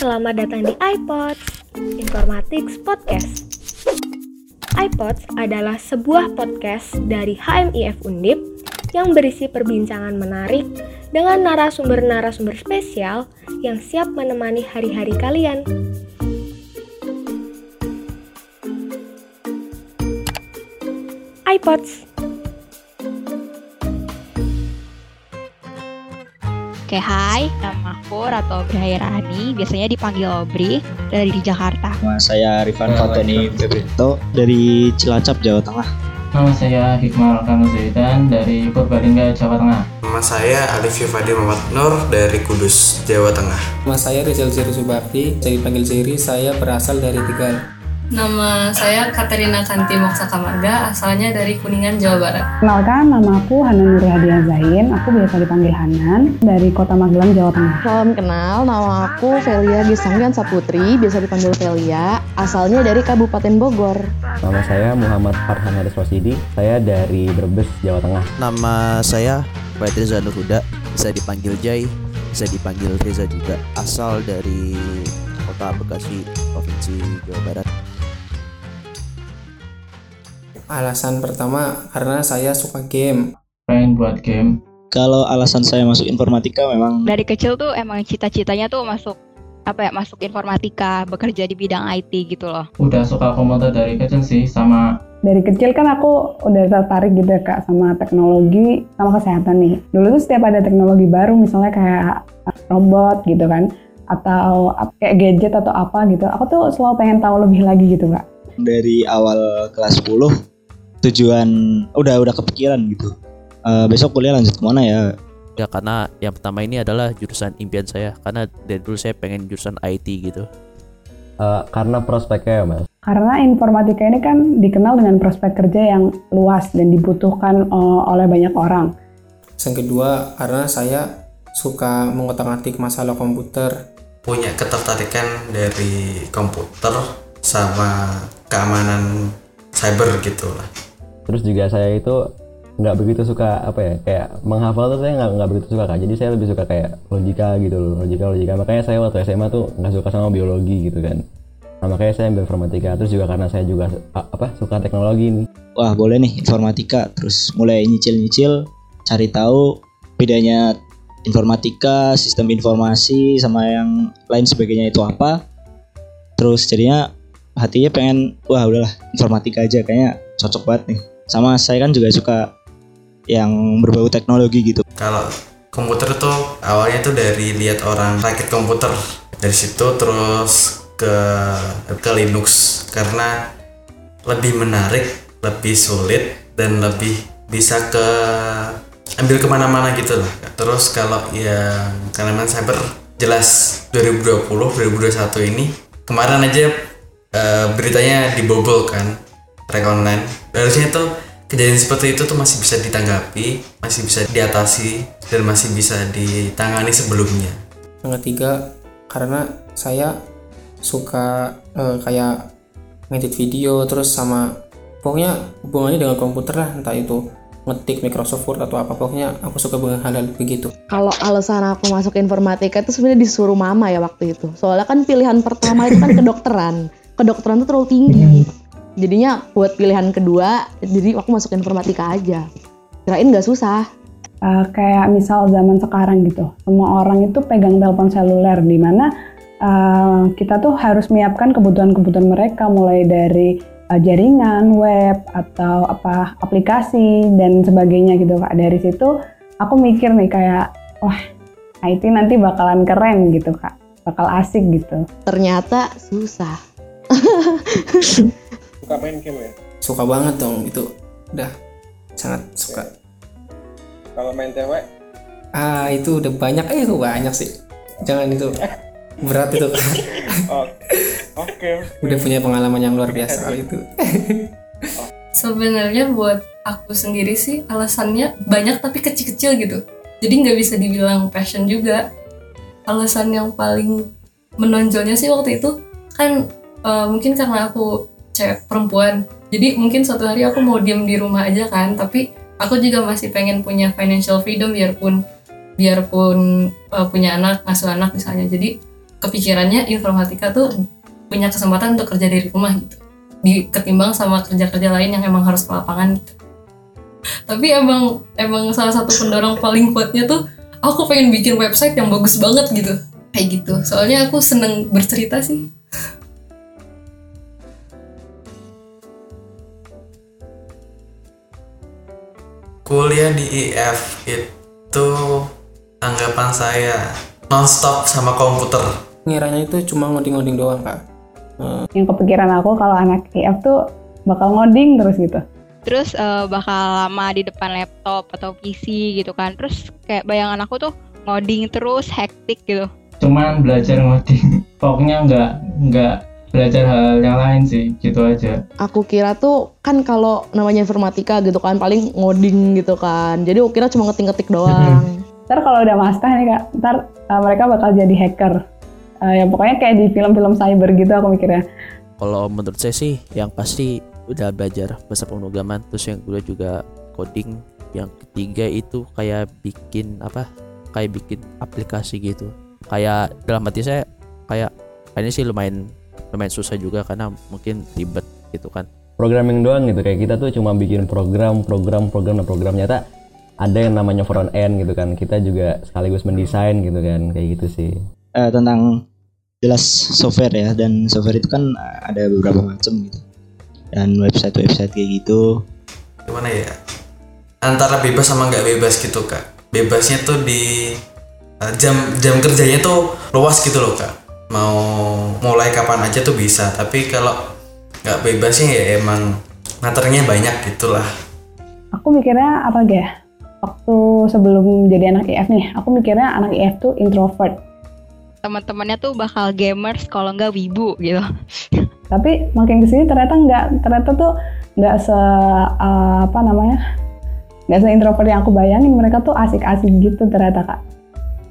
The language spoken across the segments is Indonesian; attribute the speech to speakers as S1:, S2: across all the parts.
S1: selamat datang di iPods, Informatics Podcast. iPods adalah sebuah podcast dari HMIF Undip yang berisi perbincangan menarik dengan narasumber-narasumber spesial yang siap menemani hari-hari kalian. iPods
S2: Oke, hai, nama aku Rato Brahairani, biasanya dipanggil Obri, dari di Jakarta.
S3: Nama saya Rifan Fatoni Bebrito dari Cilacap, Jawa Tengah.
S4: Nama saya Hikmal Kanu Zaidan dari Purbalingga, Jawa Tengah.
S5: Nama saya Alif Yufadi Muhammad Nur dari Kudus, Jawa Tengah.
S6: Nama saya Rizal Ziri Subakti, saya dipanggil Ziri, saya berasal dari Tegal.
S7: Nama saya Katerina Kanti Moksa Kamarga, asalnya dari Kuningan, Jawa Barat.
S8: Kenalkan, nama aku Hanan Nur Hadiah Zain, aku biasa dipanggil Hanan, dari kota Magelang, Jawa Tengah.
S9: Salam kenal, nama aku Velia Gisanggan Saputri, biasa dipanggil Velia, asalnya dari Kabupaten Bogor.
S10: Nama saya Muhammad Farhan Haris Wasidi, saya dari Brebes, Jawa Tengah.
S11: Nama saya Fatriza Nurhuda, bisa dipanggil Jai, bisa dipanggil Reza juga, asal dari kota Bekasi, Provinsi Jawa Barat.
S6: Alasan pertama karena saya suka game.
S4: Pengen buat game.
S3: Kalau alasan saya masuk informatika memang
S2: Dari kecil tuh emang cita-citanya tuh masuk apa ya masuk informatika bekerja di bidang IT gitu loh
S4: Udah suka komputer dari kecil sih sama
S8: Dari kecil kan aku udah tertarik gitu ya kak sama teknologi sama kesehatan nih. Dulu tuh setiap ada teknologi baru misalnya kayak robot gitu kan atau kayak gadget atau apa gitu, aku tuh selalu pengen tahu lebih lagi gitu kak.
S3: dari awal kelas 10 tujuan udah udah kepikiran gitu. Eh, besok kuliah lanjut ke mana ya?
S11: Ya karena yang pertama ini adalah jurusan impian saya, karena dari dulu saya pengen jurusan IT gitu.
S10: Eh, karena prospeknya ya mas.
S8: Karena informatika ini kan dikenal dengan prospek kerja yang luas dan dibutuhkan eh, oleh banyak orang.
S6: Yang kedua karena saya suka mengotak-atik masalah komputer.
S5: Punya ketertarikan dari komputer sama keamanan cyber gitu lah.
S10: Terus juga saya itu nggak begitu suka apa ya kayak menghafal tuh saya nggak begitu suka kak. Jadi saya lebih suka kayak logika gitu loh, logika logika. Makanya saya waktu SMA tuh nggak suka sama biologi gitu kan. Nah, makanya saya ambil informatika. Terus juga karena saya juga apa suka teknologi nih.
S3: Wah boleh nih informatika. Terus mulai nyicil-nyicil, cari tahu bedanya informatika, sistem informasi sama yang lain sebagainya itu apa. Terus jadinya hatinya pengen wah udahlah informatika aja kayaknya cocok banget nih. Sama saya kan juga suka yang berbau teknologi gitu.
S5: Kalau komputer tuh awalnya tuh dari lihat orang rakit komputer dari situ terus ke ke Linux karena lebih menarik, lebih sulit dan lebih bisa ke ambil ke mana-mana gitu lah. Terus kalau yang keamanan cyber jelas 2020 2021 ini kemarin aja eh, beritanya dibobol kan track online. Harusnya tuh kejadian seperti itu tuh masih bisa ditanggapi, masih bisa diatasi dan masih bisa ditangani sebelumnya.
S6: Yang ketiga karena saya suka eh, kayak ngedit video terus sama pokoknya hubungannya dengan komputer lah entah itu ngetik Microsoft Word atau apa pokoknya aku suka dengan hal-hal begitu.
S9: Kalau alasan aku masuk informatika itu sebenarnya disuruh mama ya waktu itu. Soalnya kan pilihan pertama itu kan kedokteran. Kedokteran itu terlalu tinggi. Jadinya buat pilihan kedua, jadi aku masuk informatika aja. Kirain nggak susah.
S8: Eh, kayak misal zaman sekarang gitu, semua orang itu pegang telepon seluler di mana eh, kita tuh harus menyiapkan kebutuhan-kebutuhan mereka mulai dari eh, jaringan, web atau apa aplikasi dan sebagainya gitu kak. Dari situ aku mikir nih kayak wah IT nanti bakalan keren gitu kak, bakal asik gitu.
S9: Ternyata susah.
S12: Suka main game ya?
S6: Suka banget dong itu. Udah sangat suka.
S12: Kalau main cewek?
S6: Ah itu udah banyak eh itu banyak sih. Jangan itu berat itu.
S12: Oh, Oke.
S6: udah punya pengalaman yang luar biasa kali itu.
S7: Sebenarnya buat aku sendiri sih alasannya banyak tapi kecil-kecil gitu. Jadi nggak bisa dibilang passion juga. Alasan yang paling menonjolnya sih waktu itu kan eh, mungkin karena aku cewek perempuan. Jadi mungkin suatu hari aku mau diem di rumah aja kan, tapi aku juga masih pengen punya financial freedom biarpun biarpun eh, punya anak ngasuh anak misalnya. Jadi kepikirannya informatika tuh punya kesempatan untuk kerja dari rumah gitu. Di ketimbang sama kerja-kerja lain yang emang harus ke lapangan gitu. Tapi emang emang salah satu pendorong paling kuatnya tuh aku pengen bikin website yang bagus banget gitu. Kayak gitu. Soalnya aku seneng bercerita sih
S5: kuliah di IF itu anggapan saya nonstop sama komputer
S6: ngiranya itu cuma ngoding-ngoding doang kak
S8: Yang kepikiran aku kalau anak IF tuh bakal ngoding terus gitu.
S2: Terus eh, bakal lama di depan laptop atau PC gitu kan. Terus kayak bayangan aku tuh ngoding terus hektik gitu.
S4: cuman belajar ngoding pokoknya nggak nggak belajar hal yang lain sih gitu aja
S9: Aku kira tuh kan kalau namanya informatika gitu kan paling ngoding gitu kan. Jadi aku kira cuma ngetik-ngetik doang.
S8: Ntar kalau udah master nih kak, ntar uh, mereka bakal jadi hacker. Uh, ya pokoknya kayak di film-film cyber gitu aku mikirnya.
S11: Kalau menurut saya sih yang pasti udah belajar bahasa pemrograman terus yang kedua juga coding yang ketiga itu kayak bikin apa kayak bikin aplikasi gitu kayak dalam hati saya kayak ini sih lumayan lumayan susah juga karena mungkin ribet gitu kan.
S10: Programming doang gitu. Kayak kita tuh cuma bikin program, program, program dan program. Nyata ada yang namanya front end gitu kan. Kita juga sekaligus mendesain gitu kan. Kayak gitu sih.
S3: Eh, tentang jelas software ya. Dan software itu kan ada beberapa macam gitu. Dan website-website kayak gitu.
S5: Gimana ya? Antara bebas sama nggak bebas gitu kak. Bebasnya tuh di uh, jam jam kerjanya tuh luas gitu loh kak mau mulai kapan aja tuh bisa tapi kalau nggak bebasnya ya emang materinya banyak gitulah
S8: Aku mikirnya apa ya? Waktu sebelum jadi anak IF nih, aku mikirnya anak IF tuh introvert.
S2: Teman-temannya tuh bakal gamers kalau nggak wibu gitu.
S8: Tapi makin ke sini ternyata nggak, ternyata tuh nggak se uh, apa namanya, nggak se introvert yang aku bayangin. Mereka tuh asik-asik gitu ternyata kak.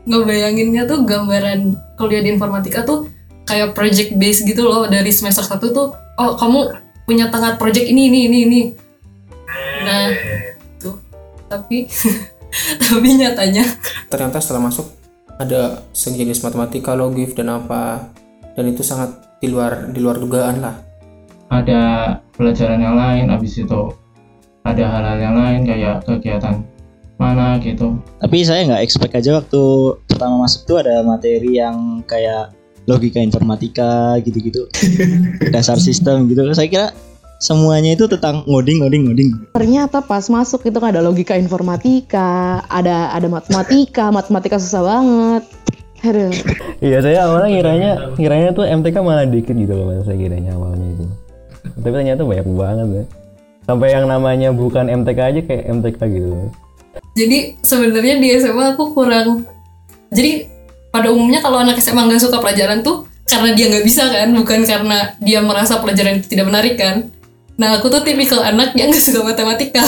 S7: Ngebayanginnya tuh gambaran kuliah di informatika tuh kayak project base gitu loh dari semester 1 tuh oh kamu punya tengah project ini ini ini ini. Nah tuh. Tapi tapi nyatanya
S6: ternyata setelah masuk ada sejenis matematika logif dan apa dan itu sangat di luar di luar dugaan lah.
S4: Ada pelajaran yang lain habis itu ada hal-hal yang lain kayak kegiatan mana gitu
S3: tapi saya nggak expect aja waktu pertama masuk tuh ada materi yang kayak logika informatika gitu-gitu dasar sistem gitu saya kira semuanya itu tentang ngoding ngoding ngoding
S9: Ternyata pas masuk itu kan ada logika informatika, ada ada matematika, matematika susah banget. Aduh.
S10: Iya saya awalnya ngiranya ngiranya tuh MTK malah dikit gitu loh mas saya kiranya awalnya itu. Tapi ternyata banyak banget ya. Sampai yang namanya bukan MTK aja kayak MTK gitu.
S7: Jadi sebenarnya di SMA aku kurang. Jadi pada umumnya kalau anak SMA nggak suka pelajaran tuh karena dia nggak bisa kan bukan karena dia merasa pelajaran itu tidak menarik kan. Nah aku tuh tipikal anak yang nggak suka matematika.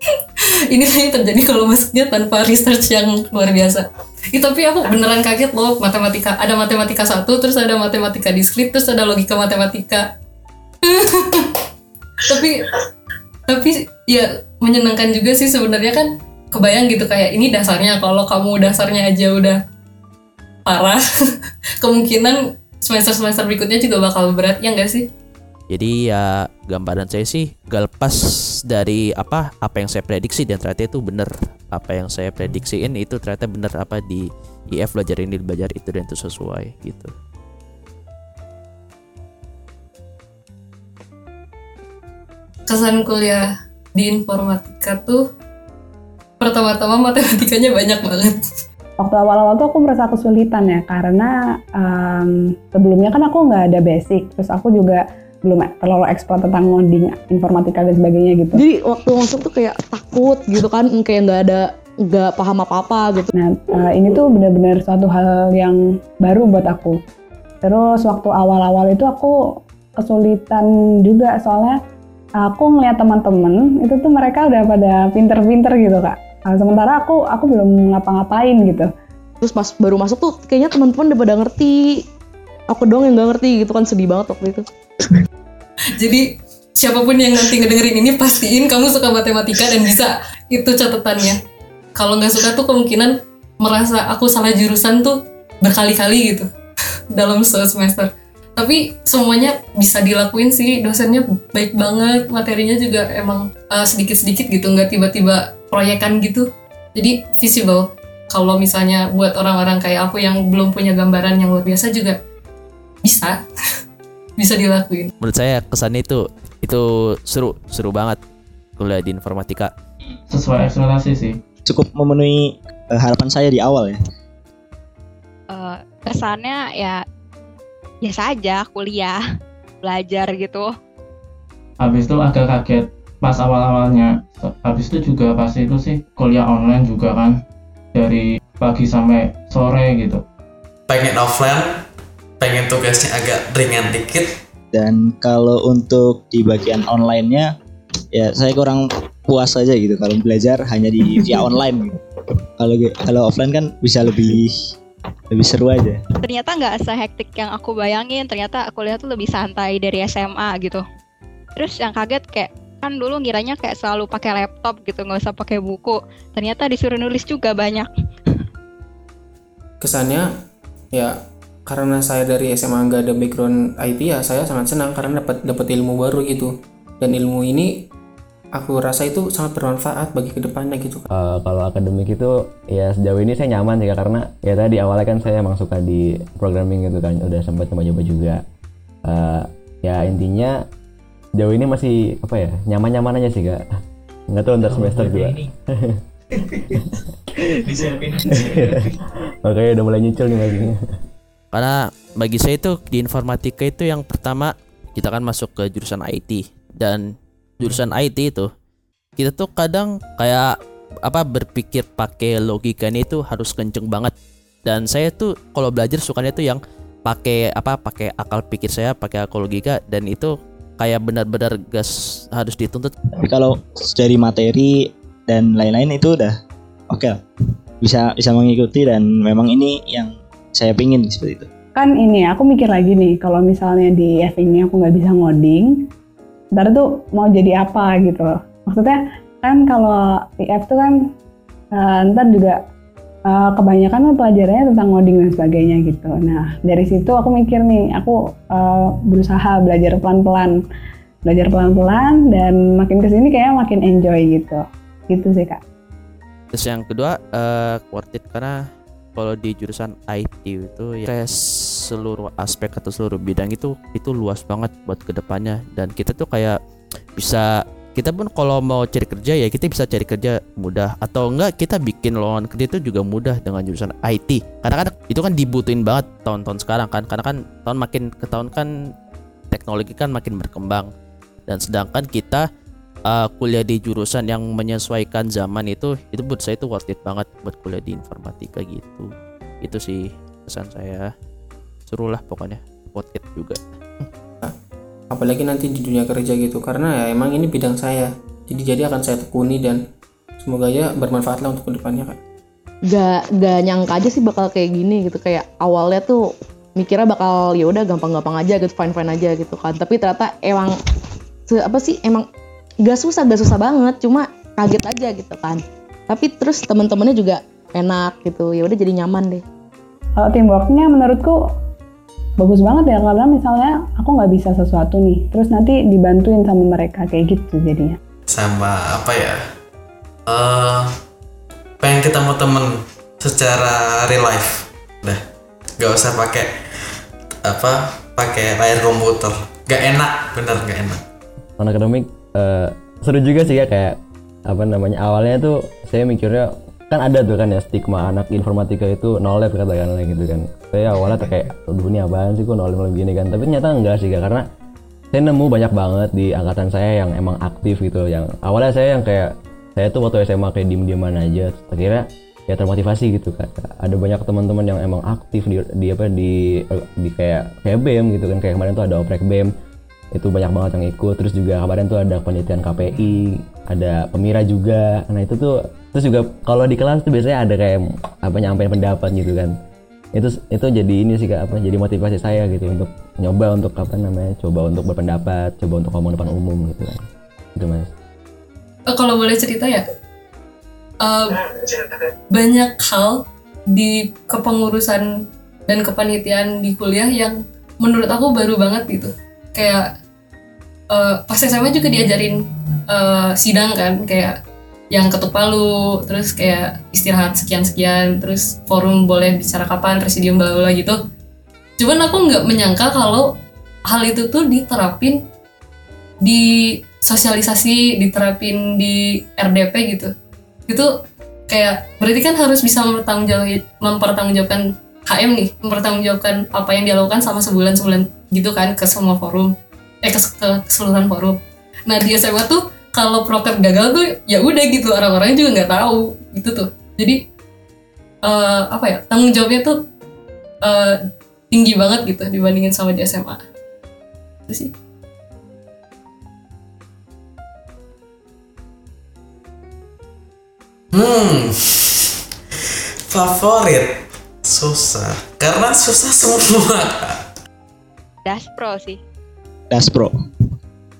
S7: Ini yang terjadi kalau masuknya tanpa research yang luar biasa. Ih, tapi aku beneran kaget loh matematika. Ada matematika satu terus ada matematika diskrit terus ada logika matematika. Tapi tapi ya menyenangkan juga sih sebenarnya kan. Kebayang gitu kayak ini dasarnya kalau kamu dasarnya aja udah parah kemungkinan semester semester berikutnya juga bakal berat ya enggak sih?
S11: Jadi ya gambaran saya sih gak lepas dari apa apa yang saya prediksi dan ternyata itu bener. Apa yang saya prediksiin itu ternyata bener apa di IF belajar ini belajar itu dan itu sesuai gitu.
S7: Kesan kuliah di informatika tuh pertama-tama matematikanya banyak banget
S8: Waktu awal-awal tuh aku merasa kesulitan ya karena em, sebelumnya kan aku nggak ada basic, terus aku juga belum terlalu ekspor tentang ngoding informatika dan sebagainya gitu.
S9: Jadi waktu masuk tuh kayak takut gitu kan, kayak nggak ada nggak paham apa-apa gitu.
S8: Nah, eh, ini tuh benar-benar suatu hal yang baru buat aku. Terus waktu awal-awal itu aku kesulitan juga soalnya aku ngeliat teman-teman itu tuh mereka udah pada pinter-pinter gitu kak. Nah, sementara aku aku belum ngapa-ngapain gitu.
S9: Terus pas baru masuk tuh kayaknya teman-teman udah pada ngerti. Aku doang yang nggak ngerti gitu kan sedih banget waktu itu.
S7: jadi siapa pun yang nanti ngedengerin ini pastiin kamu suka matematika dan bisa itu catatannya kalau nggak suka tuh kemungkinan merasa aku salah jurusan tuh berkali-kali gitu dalam semester tapi semuanya bisa dilakuin sih dosennya baik banget materinya juga emang uh, sedikit-sedikit gitu nggak tiba-tiba proyekan gitu. Jadi visible. Kalau misalnya buat orang-orang kayak aku yang belum punya gambaran yang luar biasa juga bisa. Bisa dilakuin.
S11: Menurut saya kesannya itu itu seru seru banget kuliah di informatika.
S4: Sesuai ekspektasi sih.
S3: Cukup memenuhi uh, harapan saya di awal ya.
S2: Eh, kesannya ya biasa aja kuliah belajar gitu.
S4: Habis itu agak kaget pas awal-awalnya. Habis itu juga pas itu sih kuliah online juga kan. Dari pagi sampai sore gitu.
S5: Pengen offline pengen tugasnya agak ringan dikit.
S3: Dan kalau untuk di bagian online-nya ya saya kurang puas aja gitu. Kalau belajar hanya di via online gitu. Kalau kalau offline kan bisa lebih lebih seru aja.
S2: ternyata nggak sehektik yang aku bayangin. Ternyata kuliah tuh lebih santai dari SMA gitu. Terus yang kaget kayak kan dulu ngiranya kayak selalu pakai laptop gitu nggak usah pakai buku. Ternyata disuruh nulis juga banyak.
S6: Kesannya ya karena saya dari SMA nggak ada background IT ya saya sangat senang karena dapat dapat ilmu baru gitu. Dan ilmu ini aku rasa itu sangat bermanfaat bagi ke depannya gitu
S10: Uh, kalau akademik itu ya sejauh ini saya nyaman sih Kak, karena ya tadi awalnya kan saya emang suka di programming gitu kan udah sempat coba-coba juga. Uh, ya intinya sejauh ini masih apa ya nyaman-nyaman aja sih kak. Nggak tahu ntar semester dua. makanya udah mulai nyicil nih lagi.
S11: Karena bagi saya itu di informatika itu yang pertama kita kan masuk ke jurusan IT dan jurusan IT itu kita tuh kadang kayak apa berpikir pakai logikanya itu harus kenceng banget dan saya tuh kalau belajar sukanya tuh yang pakai apa pakai akal pikir saya pakai akal logika dan itu kayak benar-benar gas harus dituntut
S3: Tapi kalau dari materi dan lain-lain itu udah oke lah. Bisa bisa mengikuti dan memang ini yang saya pingin seperti itu.
S8: kan ini aku mikir lagi nih kalau misalnya di F ini aku nggak bisa ngoding ntar tuh mau jadi apa gitu loh. Maksudnya kan kalau di F tuh kan eh, ntar juga eh, kebanyakan kan pelajarannya tentang ngoding dan sebagainya gitu. Nah dari situ aku mikir nih aku eh, berusaha belajar pelan-pelan. Belajar pelan-pelan dan makin ke sini kayak makin enjoy gitu. Gitu sih kak.
S11: Terus yang kedua eh worth it karena kalau di jurusan IT itu ya kayak seluruh aspek atau seluruh bidang itu itu luas banget buat ke depannya. Dan kita tuh kayak bisa kita pun kalau mau cari kerja ya kita bisa cari kerja mudah. Atau enggak kita bikin lowongan kerja itu juga mudah dengan jurusan IT karena kan itu kan dibutuhin banget tahun-tahun sekarang kan. Karena kan tahun makin ke tahun kan teknologi kan makin berkembang. Dan sedangkan kita uh, kuliah di jurusan yang menyesuaikan zaman itu itu buat saya itu worth it banget buat kuliah di informatika gitu. Itu sih pesan saya. Seru lah pokoknya. Worth it juga.
S6: Apalagi nanti di dunia kerja gitu karena ya emang ini bidang saya. Jadi jadi akan saya tekuni dan semoga ya bermanfaat lah untuk ke depannya kak.
S9: Gak gak nyangka aja sih bakal kayak gini gitu. Kayak awalnya tuh mikirnya bakal ya udah gampang-gampang aja gitu fine fine aja gitu kan. Tapi ternyata emang se- apa sih emang gak susah gak susah banget cuma kaget aja gitu kan. Tapi terus teman-temannya juga enak gitu ya udah jadi nyaman deh.
S8: Kalau teamworknya menurutku bagus banget ya karena misalnya aku nggak bisa sesuatu nih terus nanti dibantuin sama mereka kayak gitu jadinya.
S5: Sama apa ya? Eh pengen ketemu temen secara real life. Dah gak usah pakai apa pakai layar komputer. Gak enak bener gak enak.
S10: Non akademik eh, seru juga sih ya kayak apa namanya awalnya tuh saya mikirnya kan ada tuh kan ya stigma anak informatika itu no lab katakanlah gitu kan. Saya awalnya tuh kayak aduh ini apaan sih kok no lab gini kan? Tapi ternyata enggak sih karena saya nemu banyak banget di angkatan saya yang emang aktif gitu yang awalnya saya yang kayak saya tuh waktu SMA kayak diem dieman aja akhirnya ya termotivasi gitu kan ada banyak teman-teman yang emang aktif di, di apa di di kayak kayak BEM gitu kan kayak kemarin tuh ada oprek BEM itu banyak banget yang ikut. Terus juga kemarin tuh ada penelitian KPI ada pemira juga. Nah itu tuh terus juga kalau di kelas tuh biasanya ada kayak apa nyampein pendapat gitu kan. Itu itu jadi ini sih apa jadi motivasi saya gitu untuk nyoba untuk apa namanya coba untuk berpendapat coba untuk ngomong depan umum gitu kan. Itu mas.
S7: Eh, kalau boleh cerita ya? Eh, banyak hal di kepengurusan dan kepanitiaan di kuliah yang menurut aku baru banget gitu. Kayak uh, pas SMA juga diajarin uh, sidang kan kayak yang ketuk palu terus kayak istirahat sekian sekian terus forum boleh bicara kapan presidium bla bla gitu. Cuman aku nggak menyangka kalau hal itu tuh diterapin di sosialisasi diterapin di RDP gitu. Itu kayak berarti kan harus bisa mempertanggungjawabkan HM nih mempertanggungjawabkan apa yang dia lakukan sama sebulan sebulan gitu kan ke semua forum eh ke, ke keseluruhan forum. Nah di SMA tuh kalau proker gagal tuh ya udah gitu orang-orang juga nggak tahu gitu tuh. Jadi uh, apa ya tanggung jawabnya tuh uh, tinggi banget gitu dibandingin sama di SMA itu sih.
S5: Hmm, favorit. Susah. Karena susah semua.
S2: Daspro sih.
S3: Daspro.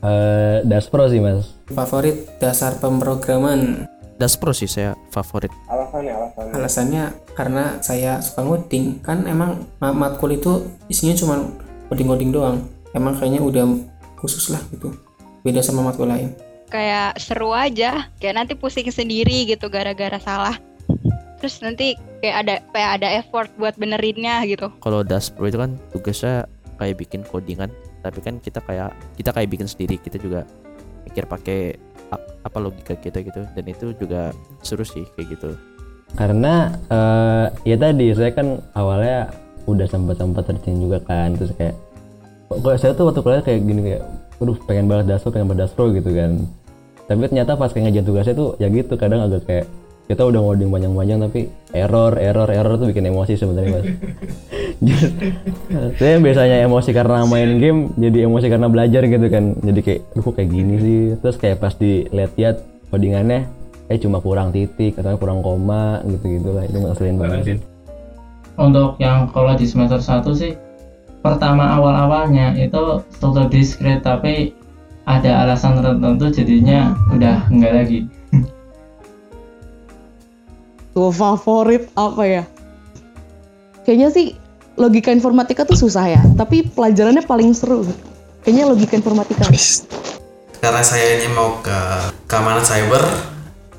S10: Uh, Daspro sih mas.
S6: Favorit dasar pemrograman.
S11: Daspro sih saya favorit.
S12: Alasannya, alasannya.
S6: Alasannya karena saya suka ngoding. Kan emang matkul itu isinya cuma ngoding-ngoding doang. Emang kayaknya udah khusus lah gitu. Beda sama matkul lain
S2: kayak seru aja kayak nanti pusing sendiri gitu gara-gara salah terus nanti kayak ada kayak ada effort buat benerinnya gitu
S11: kalau Daspro itu kan tugasnya kayak bikin codingan tapi kan kita kayak kita kayak bikin sendiri kita juga mikir pakai apa logika kita gitu. Dan itu juga seru sih kayak gitu.
S10: Karena uh, ya tadi saya kan awalnya udah sempat sempat searching juga kan. Terus kayak kok saya tuh waktu kuliah kayak gini kayak aduh pengen banget daspro pengen banget daspro gitu kan. Tapi ternyata pas kayak ngejalan tugasnya tuh ya gitu kadang agak kayak kita udah ngoding panjang-panjang tapi error error error tuh bikin emosi sebenarnya mas. Saya biasanya emosi karena main game jadi emosi karena belajar gitu kan. Jadi kayak lu kok kayak gini sih? Terus kayak pas dilihat-lihat codingannya eh cuma kurang titik atau kurang koma gitu gitu lah itu ngeselin banget. Sih
S4: untuk yang kalau di semester 1 sih pertama awal-awalnya itu struktur discrete tapi ada alasan tertentu jadinya udah enggak lagi
S9: tuh favorit apa ya? Kayaknya sih logika informatika tuh susah ya tapi pelajarannya paling seru. Kayaknya logika informatika.
S5: Karena saya ini mau ke keamanan cyber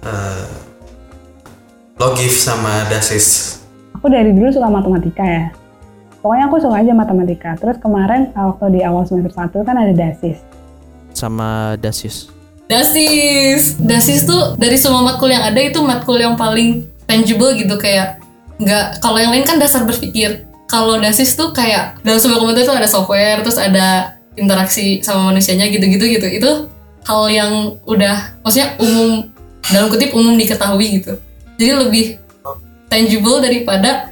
S5: uh, logif sama dasis.
S8: Aku dari dulu suka matematika ya. Pokoknya aku suka aja matematika. Terus kemarin waktu di awal semester 1 kan ada dasis.
S11: Sama dasis.
S7: Dasis. Dasis tuh dari semua matkul yang ada itu matkul yang paling tangible gitu kayak nggak kalau yang lain kan dasar berpikir kalau dasis tuh kayak dalam sebuah komputer tuh ada software terus ada interaksi sama manusianya gitu-gitu gitu itu hal yang udah maksudnya umum dalam kutip umum diketahui gitu jadi lebih tangible daripada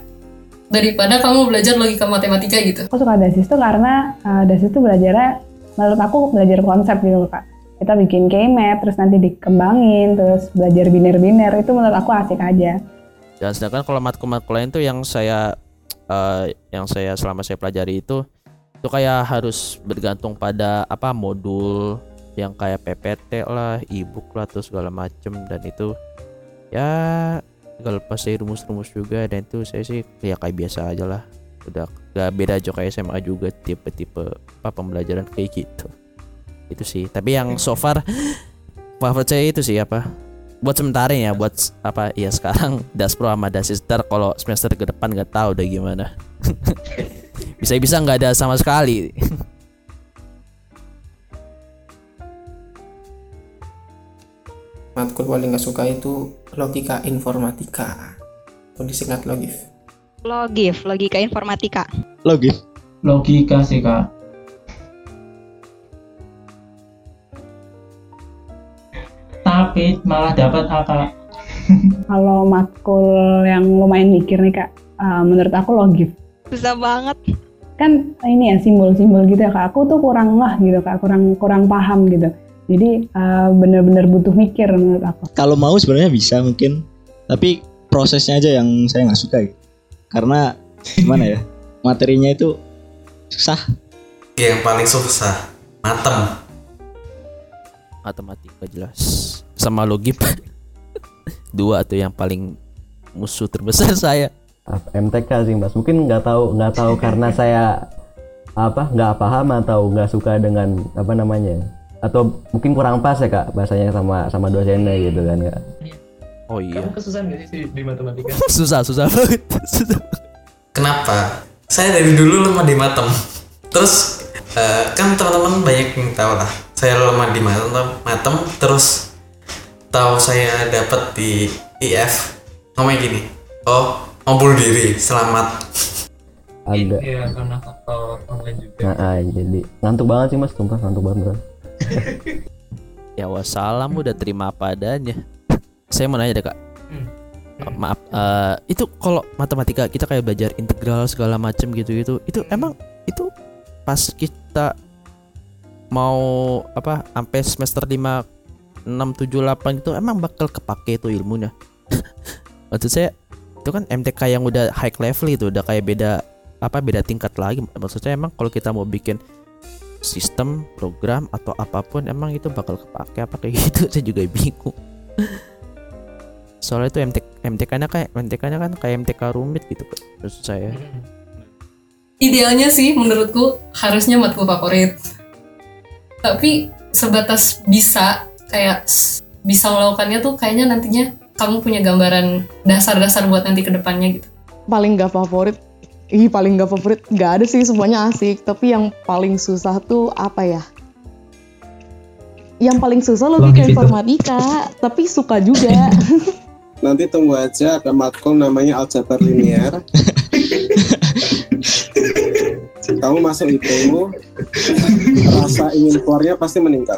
S7: daripada kamu belajar logika matematika gitu.
S8: Aku suka dasis tuh karena uh, dasis tuh belajarnya menurut aku belajar konsep gitu kak. Kita bikin KMap terus nanti dikembangin terus belajar biner-biner itu menurut aku asik aja.
S11: Dan sedangkan kalau matkul-matkul lain tuh yang saya uh, yang saya selama saya pelajari itu itu kayak harus bergantung pada apa modul yang kayak PPT lah, e-book lah terus segala macem. Dan itu ya kalau pas dari rumus-rumus juga. Dan itu saya sih ya kayak biasa aja lah. Udah gak beda aja kayak SMA juga tipe-tipe apa pembelajaran kayak gitu itu sih. Tapi yang so far favorit saya itu sih apa buat sementara ya buat apa ya sekarang daspro sama dasister kalau semester ke depan nggak tahu udah gimana. Bisa-bisa nggak ada sama sekali.
S6: Matkul paling gak suka itu logika informatika. Atau disingkat logif?
S2: Logif logika informatika.
S3: Logif.
S4: Logika sih kak tapi malah dapat akal
S8: kalau matkul yang lumayan mikir nih kak uh, menurut aku logif.
S2: Susah banget.
S8: Kan ini ya simbol-simbol gitu ya kak. Aku tuh kurang lah gitu kak. Kurang kurang paham gitu. Jadi uh, bener-bener butuh mikir menurut aku.
S3: Kalau mau sebenarnya bisa mungkin tapi prosesnya aja yang saya nggak suka gitu. karena gimana ya materinya itu susah.
S5: Yang paling susah matem
S11: matematika jelas sama logip dua tuh yang paling musuh terbesar saya
S10: Apa, MTK sih mas mungkin nggak tahu nggak tahu karena saya apa nggak paham atau nggak suka dengan apa namanya atau mungkin kurang pas ya kak bahasanya sama sama dosennya gitu kan kak
S11: Oh iya.
S13: Kamu kesusahan gak sih di matematika?
S11: susah susah banget. susah.
S5: Kenapa? Saya dari dulu lemah di matem. Terus eh, kan teman-teman banyak yang tahu lah. Saya lemah di matem, matem terus tahu saya dapat di IF ngomongnya gini. Oh, mau bunuh diri, selamat.
S10: agak
S13: Iya, karena faktor online juga.
S10: nah, ah, jadi ngantuk banget sih mas sumpah ngantuk banget beneran.
S11: Ya wassalam udah terima apa adanya. Saya mau nanya deh kak. Uh, Maaf, eh, itu kalau matematika kita kayak belajar integral segala macem gitu-gitu, itu emang itu pas kita mau apa sampai semester 5 6 7 8 itu emang bakal kepake itu ilmunya. Maksud saya itu kan MTK yang udah high level itu udah kayak beda apa beda tingkat lagi. Maksudnya emang kalau kita mau bikin sistem, program atau apa pun emang itu bakal kepake apa kayak gitu saya juga bingung. Soalnya itu MTK MTK-nya kayak MTK-nya kan kayak MTK rumit gitu maksud saya.
S7: idealnya sih menurutku harusnya matkul favorit tapi sebatas bisa kayak bisa melakukannya tuh kayaknya nantinya kamu punya gambaran dasar-dasar buat nanti ke depannya gitu.
S9: Paling gak favorit ih paling gak favorit gak ada sih semuanya asik. Tapi yang paling susah tuh apa ya? Yang paling susah lebih ke informatika tapi suka juga.
S12: Nanti tunggu aja ada matkul namanya aljabar linear. Kamu masuk itu, rasa ingin keluarnya pasti meningkat.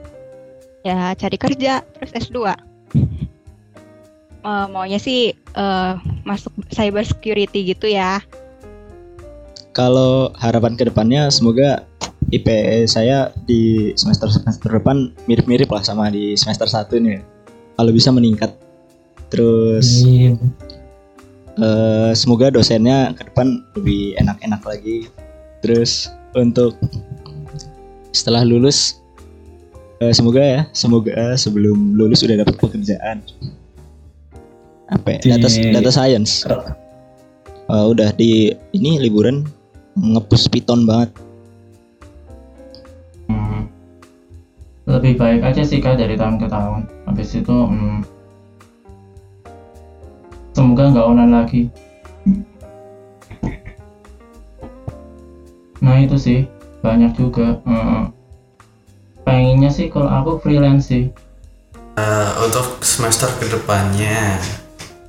S2: Ya, cari kerja terus S2. Eh, maunya sih eh, masuk cyber security gitu ya.
S3: Kalau harapan ke depannya semoga IPE saya di semester semester depan mirip-mirip lah sama di semester 1 ini. Kalau bisa meningkat. Terus eh, semoga dosennya ke depan lebih enak-enak lagi. Terus untuk setelah lulus eh, semoga ya, semoga sebelum lulus udah dapat pekerjaan. Apa ya? Data, data science. Eh, udah di ini liburan ngepus Python banget.
S4: Hmm, lebih baik aja sih kak dari tahun ke tahun. Habis itu, hmm, semoga nggak online lagi. Nah itu sih banyak juga. Hmm, pengennya sih kalau aku freelance sih.
S5: Eh, untuk semester ke depannya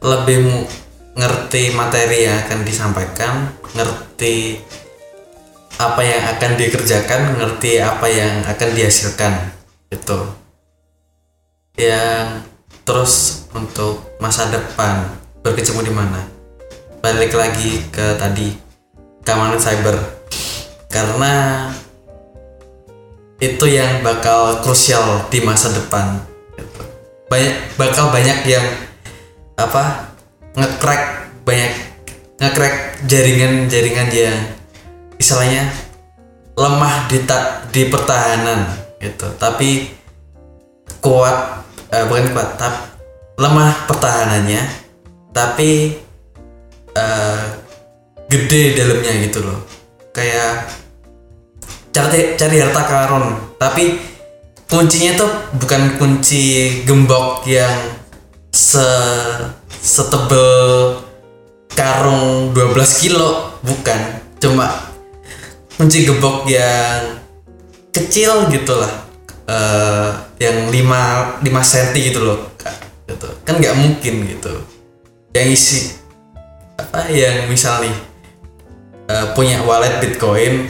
S5: lebih ngerti materi yang akan disampaikan, ngerti apa yang akan dikerjakan, ngerti apa yang akan dihasilkan, itu. Yang terus untuk masa depan berkecimpung di mana? Balik lagi ke tadi keamanan cyber, karena itu yang bakal krusial di masa depan. Banyak bakal banyak yang apa ngecrack banyak ngecrack jaringan-jaringan yang istilahnya lemah di ta- di pertahanan gitu. Tapi kuat eh, bukan kuat tapi lemah pertahanannya tapi eh, gede dalamnya gitu loh. Kayak cari cari harta karun. Tapi kuncinya tuh bukan kunci gembok yang se setebel karung 12 kilo. Bukan. Cuma kunci gembok yang kecil gitu lah. Eh, yang 5 5 cm gitu loh gitu. Kan nggak mungkin gitu. Yang isi apa yang misal nih eh, punya wallet bitcoin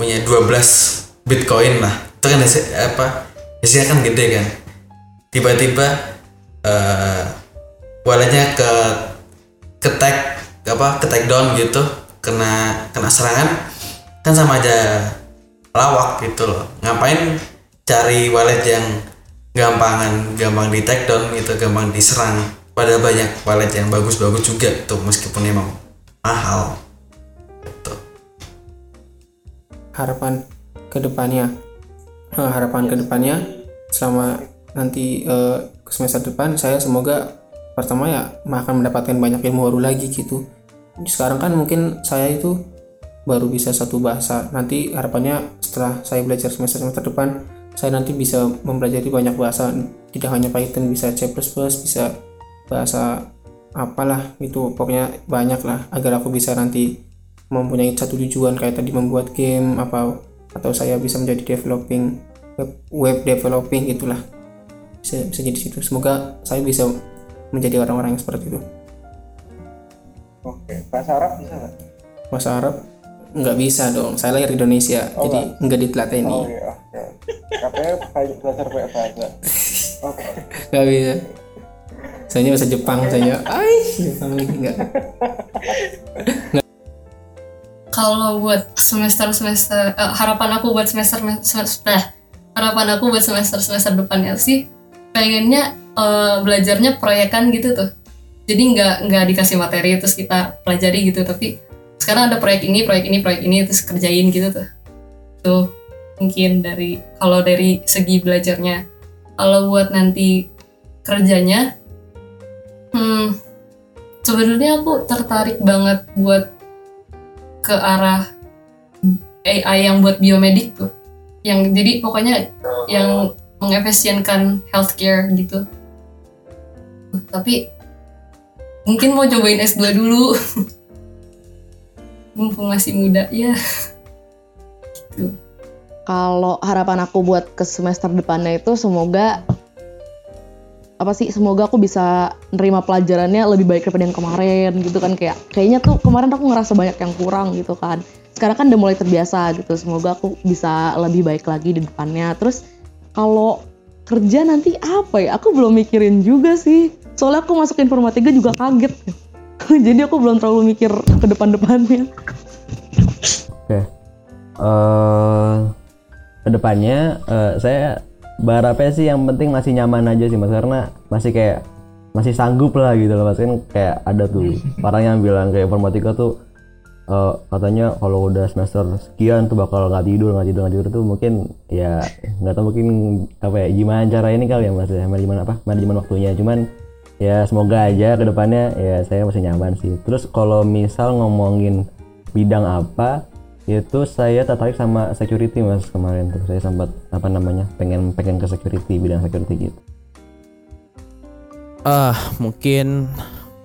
S5: punya 12 bitcoin lah. Itu kan hasil- apa hasilnya kan gede kan. Tiba-tiba eh walletnya ke ke tag apa ke tag down gitu. Kena kena serangan. Kan sama aja lawak gitu loh. Ngapain cari wallet yang gampangan gampang di take down gitu gampang diserang. Pada banyak wallet yang bagus-bagus juga tuh meskipun emang mahal
S6: harapan ke depannya. Eh, harapan ke depannya selama nanti ke semester depan saya semoga pertama ya akan mendapatkan banyak ilmu baru lagi gitu. Sekarang kan mungkin saya itu baru bisa satu bahasa. Nanti harapannya setelah saya belajar semester semester depan saya nanti bisa mempelajari banyak bahasa. Tidak hanya Python bisa C++ bisa bahasa apalah itu pokoknya banyak lah agar aku bisa nanti mempunyai satu tujuan kayak tadi membuat game apa atau saya bisa menjadi developing web, web developing itulah. Bisa bisa jadi situ. Semoga saya bisa menjadi orang-orang yang seperti itu.
S12: Oke, bahasa Arab bisa nggak?
S6: bahasa Arab nggak bisa dong. Saya lahir di Indonesia
S12: Oh,
S6: jadi nggak. ditelateni.
S12: Oh iya, oke. Katanya belajar banyak bahasa. Oke.
S6: nggak bisa. Saya bahasa Jepang saya ay Jepang lagi nggak
S7: kalau buat semester semester eh, harapan aku buat semester semester eh, harapan aku buat semester semester depannya sih pengennya eh, belajarnya proyekan gitu tuh. Jadi nggak nggak dikasih materi terus kita pelajari gitu tapi sekarang ada proyek ini proyek ini proyek ini terus kerjain gitu tuh. Tuh mungkin dari kalau dari segi belajarnya. Kalau buat nanti kerjanya hmm sebenarnya aku tertarik banget buat ke arah AI yang buat biomedik tuh. Yang jadi pokoknya yang mengefisienkan healthcare gitu. Tapi mungkin mau cobain S2 dulu. Mumpung masih muda ya
S9: Kalau harapan aku buat ke semester depannya itu semoga apa sih semoga aku bisa nerima pelajarannya lebih baik daripada yang kemarin gitu kan. Kayak kayaknya tuh kemarin aku ngerasa banyak yang kurang gitu kan. Sekarang kan udah mulai terbiasa gitu. Semoga aku bisa lebih baik lagi di depannya. Terus kalau kerja nanti apa ya? Aku belum mikirin juga sih. Soalnya aku masuk informatika juga kaget. Jadi aku belum terlalu mikir ke depan-depannya.
S10: Oke. Eh ke depannya eh, saya berharapnya sih yang penting masih nyaman aja sih mas. Karena masih kayak masih sanggup lah gitu loh mas. Kan kayak ada tuh orang yang bilang kayak informatika tuh eh, katanya kalau udah semester sekian tuh bakal nggak tidur nggak tidur nggak tidur tuh mungkin ya nggak tahu mungkin apa ya gimana cara ini kali ya mas ya? Manajemen apa? Manajemen waktunya. Cuman ya semoga aja ke depannya ya saya masih nyaman sih. Terus kalau misal ngomongin bidang apa itu saya tertarik sama security mas kemarin tuh. Saya sempat apa namanya pengen pengen ke security bidang security gitu.
S11: Ah, mungkin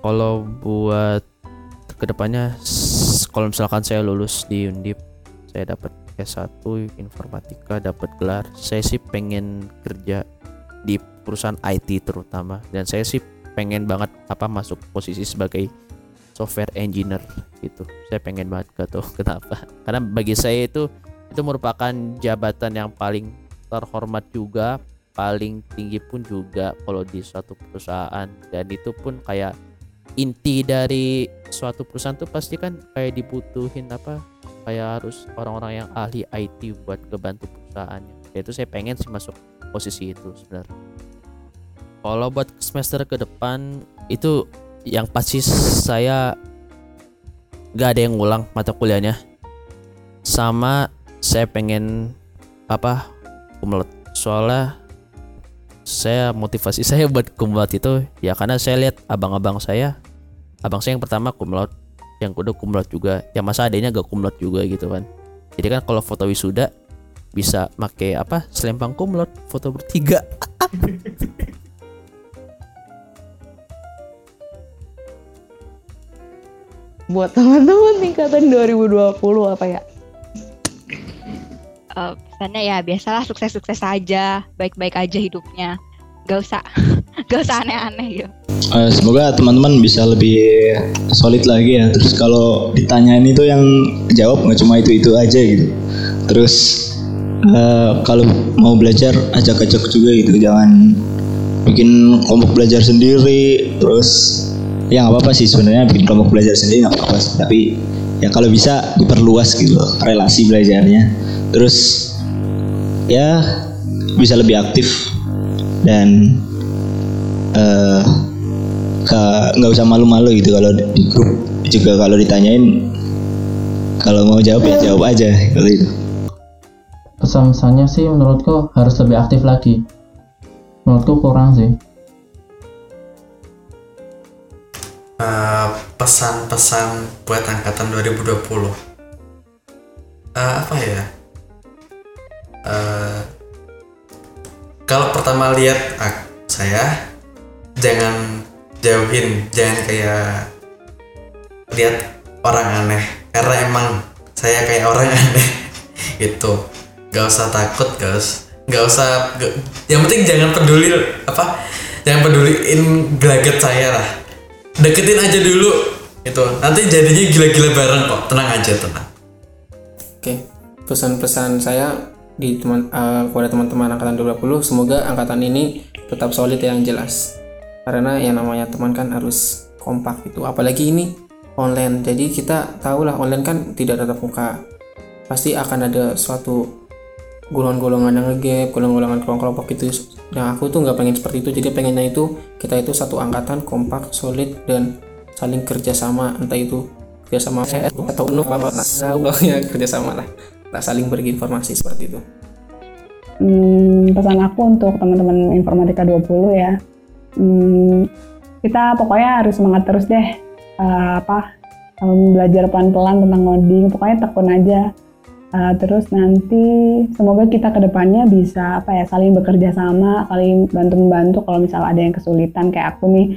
S11: kalau buat ke depannya, kalau misalkan saya lulus di Undip, saya dapat S1 informatika, dapat gelar, saya sih pengen kerja di perusahaan IT terutama, dan saya sih pengen banget apa masuk posisi sebagai software engineer gitu. Saya pengen banget gak tahu kenapa. Karena bagi saya itu itu merupakan jabatan yang paling terhormat juga paling tinggi pun juga kalau di suatu perusahaan dan itu pun kayak inti dari suatu perusahaan tuh pasti kan kayak dibutuhin apa kayak harus orang-orang yang ahli IT buat kebantu perusahaannya Ya itu saya pengen sih masuk posisi itu sebenarnya kalau buat semester ke depan itu yang pasti saya nggak ada yang ngulang mata kuliahnya. Sama saya pengen apa kumlot. Soalnya saya motivasi saya buat kumlot itu ya karena saya lihat abang-abang saya abang saya yang pertama kumlot yang kedua kumlot juga yang masa adanya gak kumlot juga gitu kan. Jadi kan kalau foto wisuda bisa make apa selempang kumlot foto bertiga
S9: buat teman-teman tingkatan 2020 apa ya
S2: Eh, pesannya ya biasalah sukses-sukses aja, baik-baik aja hidupnya. Gak usah, gak usah aneh-aneh gitu.
S3: Eh, semoga teman-teman bisa lebih solid lagi ya. Terus kalau ditanyain itu yang jawab nggak cuma itu itu aja gitu. Terus eh, kalau mau belajar ajak-ajak juga gitu, jangan bikin kelompok belajar sendiri. Terus ya nggak apa-apa sih sebenarnya bikin kelompok belajar sendiri nggak apa-apa. Tapi ya kalau bisa diperluas gitu relasi belajarnya. Terus ya bisa lebih aktif dan ke- nggak usah malu-malu gitu kalau di grup. Juga kalau ditanyain kalau mau jawab ya jawab aja kalau itu
S14: pesan-pesannya sih menurutku harus lebih aktif lagi. Menurutku kurang sih
S5: Eh, pesan-pesan buat angkatan 2020 Eh, apa ya? Eh, kalau pertama lihat ak- saya jangan jauhin jangan kayak lihat orang aneh. Karena emang saya kayak orang aneh gitu. Gak usah takut guys nggak usah nggak- yang penting jangan peduli apa? Jangan peduliin gelagat saya lah deketin aja dulu itu nanti jadinya gila-gila bareng kok tenang aja tenang
S6: Oke, pesan-pesan saya di teman eh, kepada teman-teman angkatan 20 semoga angkatan ini tetap solid yang jelas. Karena yang namanya teman kan harus kompak gitu. Apalagi ini online. Jadi kita tahulah online kan tidak tatap muka. Pasti akan ada suatu golongan-golongan yang ngegap, golongan-golongan kelompok-kelompok gitu. Nah, aku tuh nggak pengen seperti itu. Jadi pengennya itu kita itu satu angkatan kompak, solid dan saling kerjasama entah itu kerjasama saya atau unuk apa nah, ya kerjasama lah tak saling berbagi informasi seperti itu
S8: Hmm, pesan aku untuk teman-teman informatika 20 ya. Hmm, kita pokoknya harus semangat terus deh. Eh, apa um, belajar pelan-pelan tentang ngoding. Pokoknya tekun aja. Eh, terus nanti semoga kita ke depannya bisa apa ya saling bekerja sama, saling bantu membantu kalau misalnya ada yang kesulitan kayak aku nih.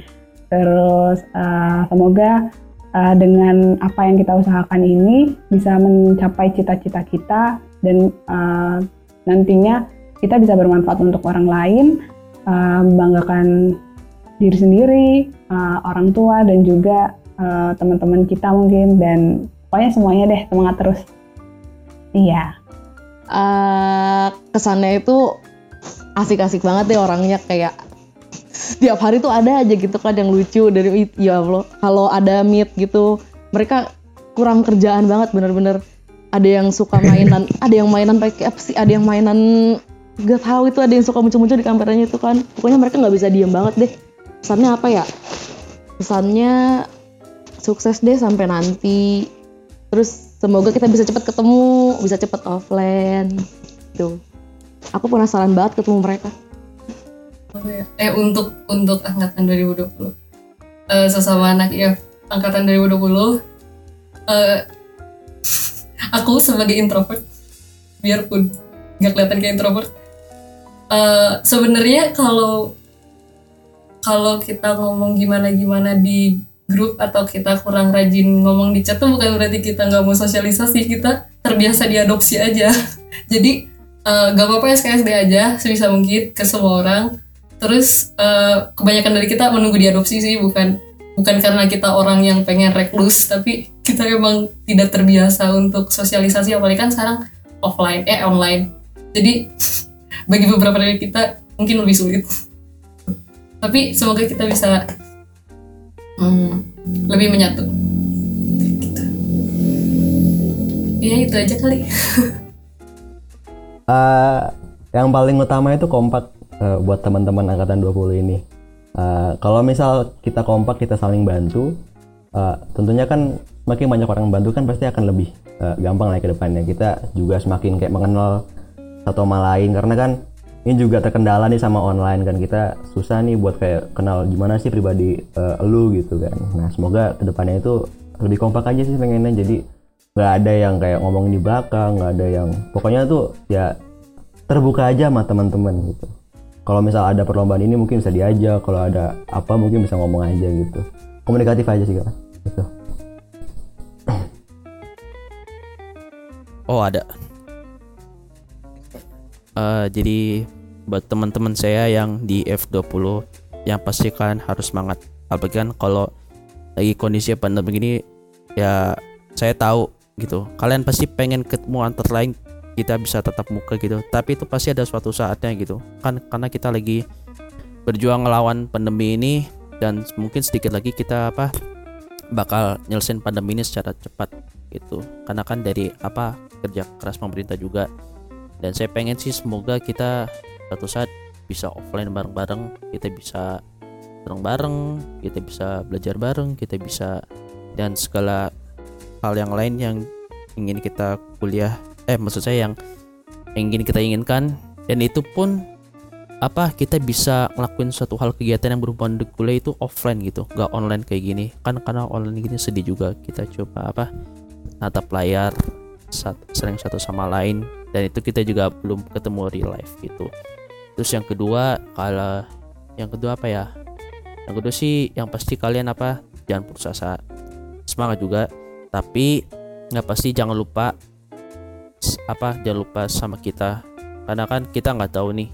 S8: Terus eh, semoga eh, dengan apa yang kita usahakan ini bisa mencapai cita-cita kita dan eh, nantinya kita bisa bermanfaat untuk orang lain, uh, diri sendiri, uh, orang tua dan juga uh, teman-teman kita mungkin dan pokoknya semuanya deh semangat terus. Iya.
S9: Eh, kesannya itu asik-asik banget deh orangnya kayak setiap hari tuh ada aja gitu kan yang lucu dari ya Allah kalau ada meet gitu mereka kurang kerjaan banget bener-bener. Ada yang suka mainan ada yang mainan pakai apa sih ada yang mainan gak tahu itu ada yang suka muncul-muncul di kameranya itu kan. Pokoknya mereka nggak bisa diem banget deh. Pesannya apa ya? Pesannya sukses deh sampai nanti. Terus semoga kita bisa cepat ketemu bisa cepat offline. Tuh. Aku penasaran banget ketemu mereka.
S7: Eh untuk untuk angkatan 2020 eh sesama anak ya angkatan 2020 eh aku sebagai introvert biarpun nggak kelihatan kayak introvert. Eh sebenarnya kalau kalau kita ngomong gimana gimana di grup atau kita kurang rajin ngomong di chat tuh bukan berarti kita nggak mau sosialisasi kita terbiasa diadopsi aja. Jadi eh, gak apa-apa SKSD aja sebisa mungkin ke semua orang. Terus eh, kebanyakan dari kita menunggu diadopsi sih bukan bukan karena kita orang yang pengen reklus tapi kita emang tidak terbiasa untuk sosialisasi apalagi kan sekarang offline eh online. Jadi bagi beberapa dari kita mungkin lebih sulit. Tapi semoga kita bisa hmm, lebih menyatu gitu. ya itu aja kali
S10: Eh, yang paling utama itu kompak eh, buat teman-teman angkatan 20 ini. Eh, kalau misal kita kompak, kita saling bantu, eh, tentunya kan semakin banyak orang bantu kan pasti akan lebih eh, gampang lah ke depannya. Kita juga semakin kayak mengenal satu sama lain karena kan ini juga terkendala nih sama online kan. Kita susah nih buat kayak kenal gimana sih pribadi eh, lu gitu kan. Nah semoga ke depannya itu lebih kompak aja sih pengennya. Jadi nggak ada yang kayak ngomong di belakang nggak ada yang pokoknya tuh ya terbuka aja sama teman-teman gitu. Kalau misal ada perlombaan ini mungkin bisa diajak kalau ada apa mungkin bisa ngomong aja gitu. Komunikatif aja sih kan gitu.
S11: Oh ada. Eh, jadi buat teman-teman saya yang di F20 yang pastikan harus semangat. Apalagi kan kalau lagi kondisi pandemi begini ya saya tahu gitu. Kalian pasti pengen ketemu antar lain kita bisa tetap muka gitu. Tapi itu pasti ada suatu saatnya gitu. Kan karena kita lagi berjuang ngelawan pandemi ini dan mungkin sedikit lagi kita apa bakal nyelesain pandemi ini secara cepat gitu karena kan dari apa kerja keras pemerintah juga dan saya pengen sih semoga kita suatu saat bisa offline bareng-bareng kita bisa bareng-bareng kita bisa belajar bareng kita bisa dan segala hal yang lain yang ingin kita kuliah eh maksud saya yang ingin kita inginkan. Dan itu pun apa kita bisa ngelakuin suatu hal kegiatan yang berhubungan dengan kuliah itu offline gitu nggak online kayak gini. Kan karena online gini sedih juga kita coba apa natap layar sering satu sama lain. Dan itu kita juga belum ketemu real life gitu terus yang kedua kalau yang kedua apa ya? Yang kedua sih yang pasti kalian apa? Jangan putus asa. Semangat juga. Tapi nggak pasti jangan lupa apa jangan lupa sama kita. Karena kan kita nggak tahu nih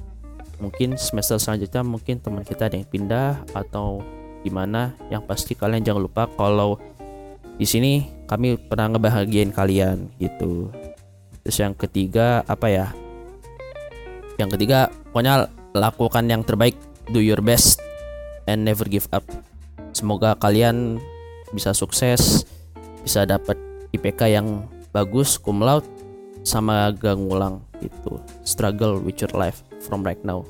S11: mungkin semester selanjutnya mungkin teman kita ada yang pindah atau gimana. Yang pasti kalian jangan lupa kalau di sini kami pernah ngebahagiain kalian gitu. Terus yang ketiga apa ya? Yang ketiga pokoknya lakukan yang terbaik. Do your best and never give up. Semoga kalian bisa sukses bisa dapat IPK yang bagus cum laude sama gak ngulang gitu struggle with your life from right now